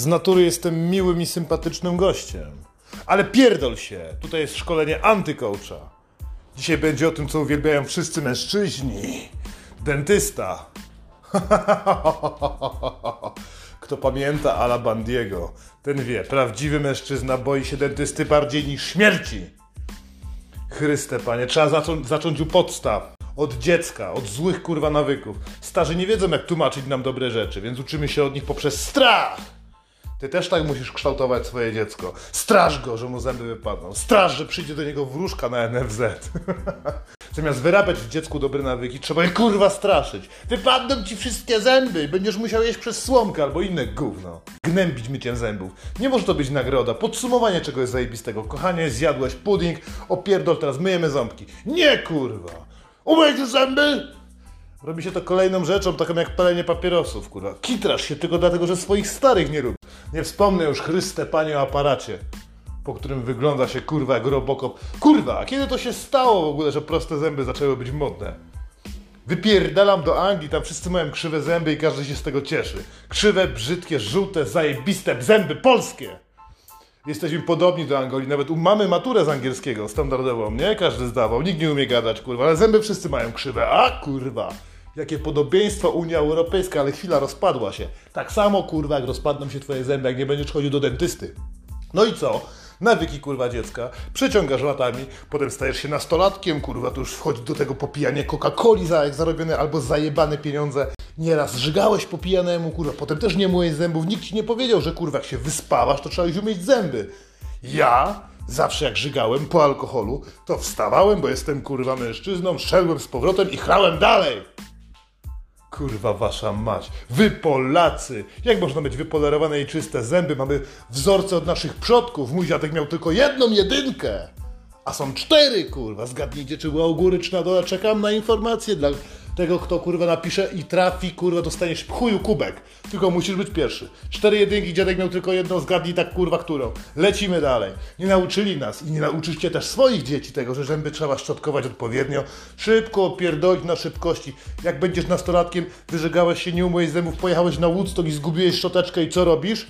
Z natury jestem miłym i sympatycznym gościem. Ale pierdol się, tutaj jest szkolenie antycoacha. Dzisiaj będzie o tym, co uwielbiają wszyscy mężczyźni. Dentysta. Kto pamięta Ala Bandiego, ten wie, prawdziwy mężczyzna boi się dentysty bardziej niż śmierci. Chryste, panie, trzeba zacząć, zacząć u podstaw. Od dziecka, od złych kurwa nawyków. Starzy nie wiedzą, jak tłumaczyć nam dobre rzeczy, więc uczymy się od nich poprzez strach. Ty też tak musisz kształtować swoje dziecko. Straż go, że mu zęby wypadną. Straż, że przyjdzie do niego wróżka na NFZ. Zamiast wyrabiać w dziecku dobre nawyki, trzeba je kurwa straszyć. Wypadną ci wszystkie zęby i będziesz musiał jeść przez słomkę albo inne gówno. Gnębić myciem zębów. Nie może to być nagroda. Podsumowanie czegoś zajebistego. Kochanie, zjadłeś pudding, opierdol, teraz myjemy ząbki. Nie kurwa! Umyj już zęby! Robi się to kolejną rzeczą, taką jak palenie papierosów, kurwa. Kitrasz się tylko dlatego, że swoich starych nie lubi. Nie wspomnę już Chryste Panie o aparacie, po którym wygląda się kurwa jak robokop. Kurwa, a kiedy to się stało w ogóle, że proste zęby zaczęły być modne? Wypierdalam do Anglii, tam wszyscy mają krzywe zęby i każdy się z tego cieszy. Krzywe, brzydkie, żółte, zajebiste zęby polskie! Jesteśmy podobni do Angolii, nawet u mamy maturę z angielskiego standardową, nie? Każdy zdawał, nikt nie umie gadać, kurwa, ale zęby wszyscy mają krzywe, a kurwa! Jakie podobieństwo Unia Europejska, ale chwila rozpadła się. Tak samo, kurwa, jak rozpadną się twoje zęby, jak nie będziesz chodził do dentysty. No i co? Nawyki, kurwa, dziecka. Przeciągasz latami, potem stajesz się nastolatkiem, kurwa, to już wchodzi do tego popijanie Coca-Coli za jak zarobione albo zajebane pieniądze. Nieraz żygałeś po pijanemu, kurwa, potem też nie myłeś zębów. Nikt ci nie powiedział, że kurwa, jak się wyspawasz, to trzeba już umyć zęby. Ja zawsze jak żygałem po alkoholu, to wstawałem, bo jestem kurwa mężczyzną, szedłem z powrotem i chrałem dalej. Kurwa wasza mać. Wy Polacy! Jak można mieć wypolerowane i czyste zęby? Mamy wzorce od naszych przodków. Mój dziadek miał tylko jedną jedynkę. A są cztery, kurwa. Zgadnijcie, czy była u góry, czy na dole. Czekam na informacje dla tego, kto kurwa napisze i trafi, kurwa, dostaniesz chuju kubek. Tylko musisz być pierwszy. Cztery jedynki, dziadek miał tylko jedną, zgadnij tak kurwa którą. Lecimy dalej. Nie nauczyli nas i nie nauczycie też swoich dzieci tego, że zęby trzeba szczotkować odpowiednio. Szybko opierdolić na szybkości. Jak będziesz nastolatkiem, wyżegałeś się, nie umyłeś zębów, pojechałeś na Woodstock i zgubiłeś szczoteczkę i co robisz?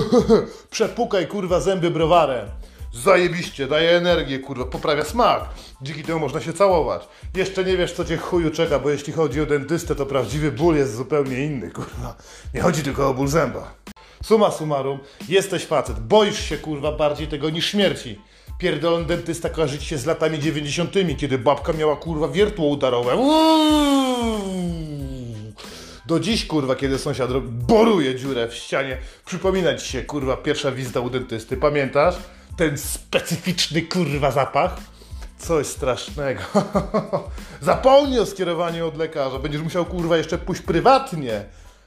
Przepukaj kurwa zęby browarem. Zajebiście, daje energię, kurwa, poprawia smak. Dzięki temu można się całować. Jeszcze nie wiesz, co cię chuju czeka, bo jeśli chodzi o dentystę, to prawdziwy ból jest zupełnie inny, kurwa. Nie chodzi tylko o ból zęba. Suma summarum, jesteś facet, boisz się, kurwa, bardziej tego niż śmierci. Pierdolony dentysta kojarzy ci się z latami 90., kiedy babka miała, kurwa, wiertło udarowe. Do dziś, kurwa, kiedy sąsiad boruje dziurę w ścianie, przypomina ci się, kurwa, pierwsza wizyta u dentysty. Pamiętasz? Ten specyficzny, kurwa, zapach? Coś strasznego. Zapomnij o skierowaniu od lekarza. Będziesz musiał, kurwa, jeszcze pójść prywatnie.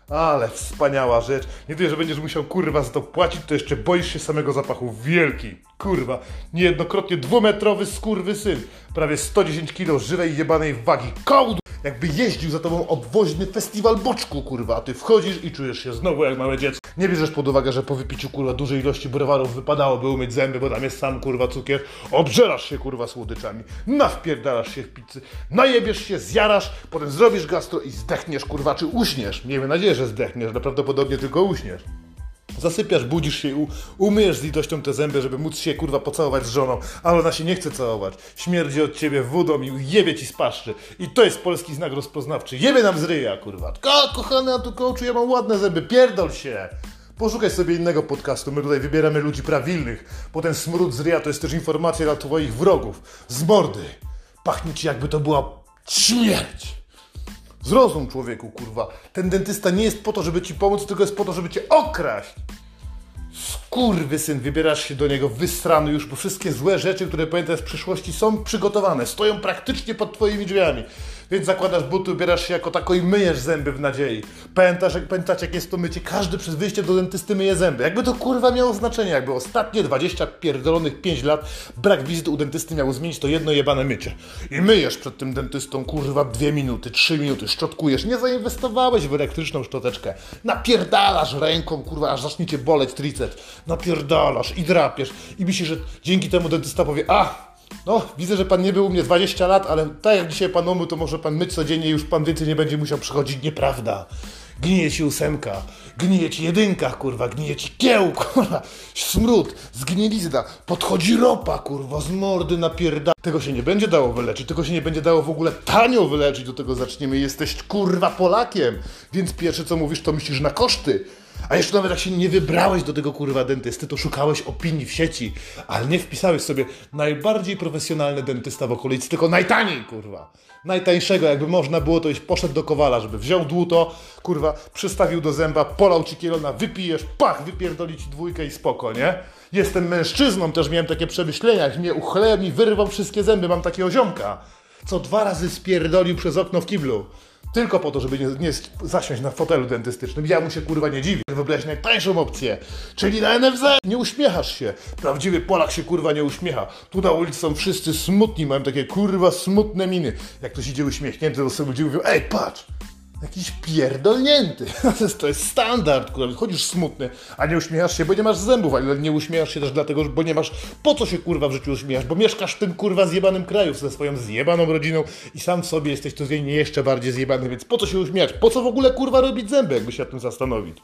Ale wspaniała rzecz. Nie dość, że będziesz musiał, kurwa, za to płacić, to jeszcze boisz się samego zapachu. Wielki. Kurwa. Niejednokrotnie dwumetrowy skurwy syn. Prawie 110 kg żywej jebanej wagi. Kołd! Jakby jeździł za tobą obwoźny festiwal boczku, kurwa. A ty wchodzisz i czujesz się znowu jak małe dziecko. Nie bierzesz pod uwagę, że po wypiciu, kurwa, dużej ilości browarów wypadałoby umyć zęby, bo tam jest sam, kurwa, cukier. Obżerasz się, kurwa, słodyczami. Nawpierdalasz się w pizzy. Najebiesz się, zjarasz, potem zrobisz gastro i zdechniesz, kurwa, czy uśniesz. Miejmy nadzieję, że zdechniesz, ale prawdopodobnie tylko uśniesz. Zasypiasz, budzisz się umyjesz z litością te zęby, żeby móc się kurwa pocałować z żoną, ale ona się nie chce całować. Śmierdzi od ciebie wodą i jebie ci z. I to jest polski znak rozpoznawczy. Jebie nam z ryja, kurwa. Ko, kochany, a tu coachu, ja mam ładne zęby, pierdol się. Poszukaj sobie innego podcastu, my tutaj wybieramy ludzi prawilnych. Potem smród z ryja to jest też informacja dla twoich wrogów. Z mordy. Pachnie ci jakby to była śmierć. Zrozum człowieku, kurwa. Ten dentysta nie jest po to, żeby ci pomóc, tylko jest po to, żeby cię okraść. Skurwy syn, wybierasz się do niego wysrany już, bo wszystkie złe rzeczy, które pamiętasz z przyszłości są przygotowane, stoją praktycznie pod twoimi drzwiami. Więc zakładasz buty, ubierasz się jako tako i myjesz zęby w nadziei. Pamiętasz, jak, pamiętacie, jak jest to mycie? Każdy przez wyjście do dentysty myje zęby. Jakby to kurwa miało znaczenie, jakby ostatnie 20 pierdolonych 5 lat brak wizyty u dentysty miał zmienić to jedno jebane mycie. I myjesz przed tym dentystą kurwa 2 minuty, 3 minuty, szczotkujesz. Nie zainwestowałeś w elektryczną szczoteczkę. Napierdalasz ręką, kurwa, aż zacznie cię boleć triceps. Napierdalasz i drapiesz. I myślisz, że dzięki temu dentysta powie, a no, widzę, że pan nie był u mnie 20 lat, ale tak jak dzisiaj pan umył, to może pan myć codziennie już pan więcej nie będzie musiał przychodzić. Nieprawda. gnije ci ósemka, gnije ci jedynka, kurwa, gnije ci kieł, kurwa, smród, zgnilizna, podchodzi ropa, kurwa, z mordy napierda. Tego się nie będzie dało wyleczyć, tego się nie będzie dało w ogóle tanio wyleczyć, do tego zaczniemy. Jesteś, kurwa, Polakiem, więc pierwsze co mówisz, to myślisz na koszty. A jeszcze nawet jak się nie wybrałeś do tego kurwa dentysty, to szukałeś opinii w sieci, ale nie wpisałeś sobie najbardziej profesjonalny dentysta w okolicy, tylko najtaniej kurwa. Najtańszego, jakby można było, to już poszedł do kowala, żeby wziął dłuto, kurwa, przystawił do zęba, polał ci kielona, wypijesz, pach, wypierdoli ci dwójkę i spoko, nie? Jestem mężczyzną, też miałem takie przemyślenia, jak mnie uchleł i wyrwał wszystkie zęby, mam takiego ziomka, co dwa razy spierdolił przez okno w kiblu. Tylko po to, żeby nie, nie zasiąść na fotelu dentystycznym. Ja mu się kurwa nie dziwię. Wybrałeś najtańszą opcję, czyli na NFZ. Nie uśmiechasz się. Prawdziwy Polak się kurwa nie uśmiecha. Tu na ulicy są wszyscy smutni, mają takie kurwa smutne miny. Jak ktoś idzie uśmiechnięty, to sobie ludzie mówią, ej patrz, Jakiś pierdolnięty. To jest standard, kurwa. Chodzisz smutny, a nie uśmiechasz się, bo nie masz zębów, ale nie uśmiechasz się też dlatego, bo nie masz po co się kurwa w życiu uśmiechasz, bo mieszkasz w tym kurwa zjebanym kraju ze swoją zjebaną rodziną i sam w sobie jesteś to nie jeszcze bardziej zjebany, więc po co się uśmiechać? Po co w ogóle kurwa robić zęby, jakby się nad tym zastanowić?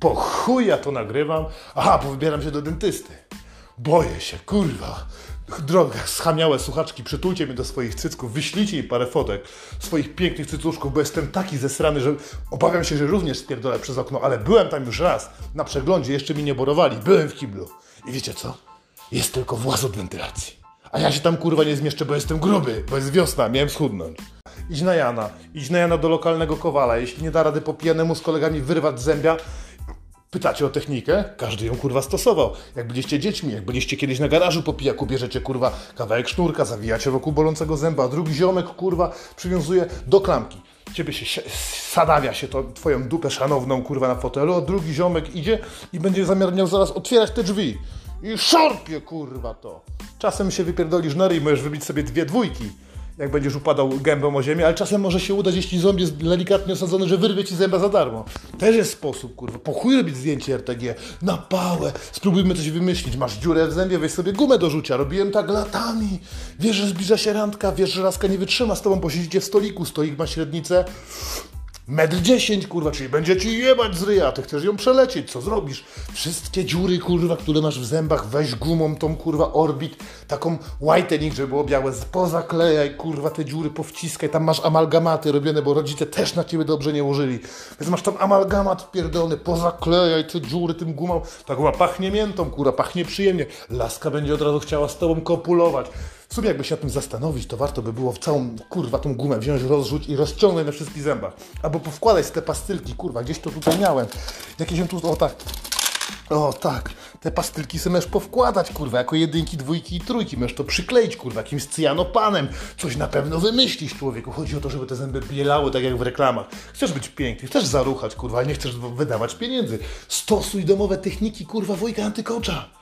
Po chuja to nagrywam? Aha, bo wybieram się do dentysty. Boję się, kurwa. Droga, schamiałe słuchaczki, przytulcie mnie do swoich cycków, wyślijcie mi parę fotek swoich pięknych cycuszków, bo jestem taki zesrany, że obawiam się, że również spierdolę przez okno, ale byłem tam już raz, na przeglądzie, jeszcze mi nie borowali, byłem w kiblu. I wiecie co? Jest tylko właz od wentylacji. A ja się tam kurwa nie zmieszczę, bo jestem gruby, bo jest wiosna, miałem schudnąć. Idź na Jana, idź na Jana do lokalnego kowala, jeśli nie da rady po pijanemu z kolegami wyrwać zębia, Pytacie o technikę? Każdy ją kurwa stosował. Jak byliście dziećmi, jak byliście kiedyś na garażu po pijaku, bierzecie kurwa kawałek sznurka, zawijacie wokół bolącego zęba, a drugi ziomek kurwa przywiązuje do klamki. Ciebie się sadawia się to twoją dupę szanowną kurwa na fotelu, a drugi ziomek idzie i będzie zamiar miał zaraz otwierać te drzwi. I szorpie kurwa to. Czasem się wypierdolisz na ryj, możesz wybić sobie dwie dwójki jak będziesz upadał gębą o ziemię, ale czasem może się udać, jeśli zombie jest delikatnie osadzony, że wyrwie ci zęba za darmo. Też jest sposób, kurwa. Po chuj robić zdjęcie RTG. Na pałę. Spróbujmy coś wymyślić. Masz dziurę w zębie, weź sobie gumę do rzucia. Robiłem tak latami. Wiesz, że zbliża się randka, wiesz, że laska nie wytrzyma z tobą, bo siedzicie w stoliku, stolik ma średnicę metr dziesięć, kurwa, czyli będzie ci jebać z ryja, ty chcesz ją przelecieć, co zrobisz? Wszystkie dziury, kurwa, które masz w zębach, weź gumą tą, kurwa, orbit, taką whitening, żeby było białe, pozaklejaj, kurwa, te dziury powciskaj, tam masz amalgamaty robione, bo rodzice też na ciebie dobrze nie użyli, więc masz tam amalgamat pierdolony, pozaklejaj te dziury tym gumą, ta guma pachnie miętą, kurwa, pachnie przyjemnie, laska będzie od razu chciała z tobą kopulować, sumie jakby się nad tym zastanowić, to warto by było w całą, kurwa, tą gumę wziąć, rozrzuć i rozciągnąć na wszystkich zębach. Albo powkładać te pastylki, kurwa, gdzieś to tutaj miałem. Jakieś tu, o tak, o tak, te pastylki sobie możesz powkładać, kurwa, jako jedynki, dwójki i trójki. Możesz to przykleić, kurwa, jakimś cyjanopanem. Coś na pewno wymyślisz, człowieku. Chodzi o to, żeby te zęby bielały, tak jak w reklamach. Chcesz być piękny, chcesz zaruchać, kurwa, nie chcesz wydawać pieniędzy. Stosuj domowe techniki, kurwa, wujka antykocza.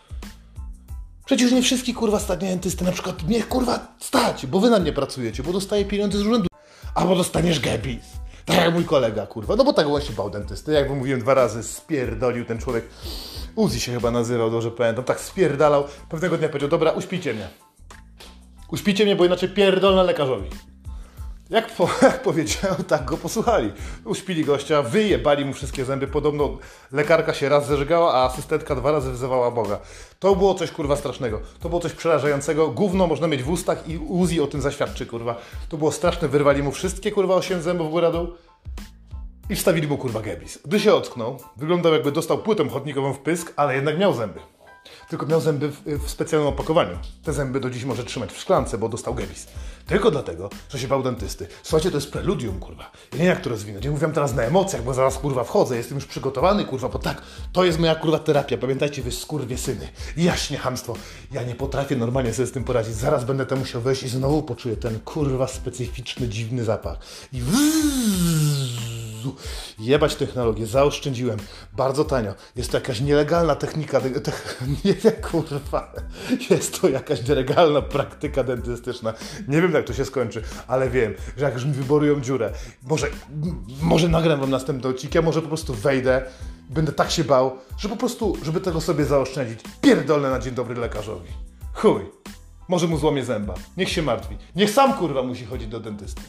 Przecież nie wszystkie kurwa stanie dentysty na przykład niech kurwa stać, bo wy na mnie pracujecie, bo dostaję pieniądze z urzędu. Albo dostaniesz gebis. Tak jak mój kolega, kurwa. No bo tak właśnie bał dentysty. Jak mówiłem dwa razy, spierdolił ten człowiek. Uzi się chyba nazywał, dobrze pamiętam. Tak spierdalał. Pewnego dnia powiedział, dobra, uśpijcie mnie. Uśpijcie mnie, bo inaczej pierdolę lekarzowi. Jak, po, jak powiedziałem, tak go posłuchali. Uśpili gościa, wyjebali mu wszystkie zęby. Podobno lekarka się raz zeżygała, a asystentka dwa razy wzywała Boga. To było coś kurwa strasznego. To było coś przerażającego. Gówno można mieć w ustach i Uzi o tym zaświadczy, kurwa. To było straszne, wyrwali mu wszystkie kurwa osiem zębów górę dół i wstawili mu kurwa gebis. Gdy się ocknął, wyglądał jakby dostał płytę chodnikową w pysk, ale jednak miał zęby. Tylko miał zęby w, w, specjalnym opakowaniu. Te zęby do dziś może trzymać w szklance, bo dostał gebis. Tylko dlatego, że się bał dentysty. Słuchajcie, to jest preludium, kurwa. Ja nie jak to rozwinąć. Ja mówię teraz na emocjach, bo zaraz, kurwa, wchodzę. Jestem już przygotowany, kurwa, bo tak, to jest moja, kurwa, terapia. Pamiętajcie, wy skurwie syny. Jaśnie hamstwo. Ja nie potrafię normalnie sobie z tym poradzić. Zaraz będę tam musiał wejść i znowu poczuję ten, kurwa, specyficzny, dziwny zapach. I jebać technologię, zaoszczędziłem, bardzo tanio. Jest to jakaś nielegalna technika, te, te, nie wiem, kurwa, jest to jakaś nielegalna praktyka dentystyczna. Nie wiem, jak to się skończy, ale wiem, że jak już mi wyborują dziurę, może, może nagram wam następny odcinek, ja może po prostu wejdę, będę tak się bał, że po prostu, żeby tego sobie zaoszczędzić, pierdolę na dzień dobry lekarzowi. Chuj, może mu złamie zęba, niech się martwi, niech sam kurwa musi chodzić do dentysty.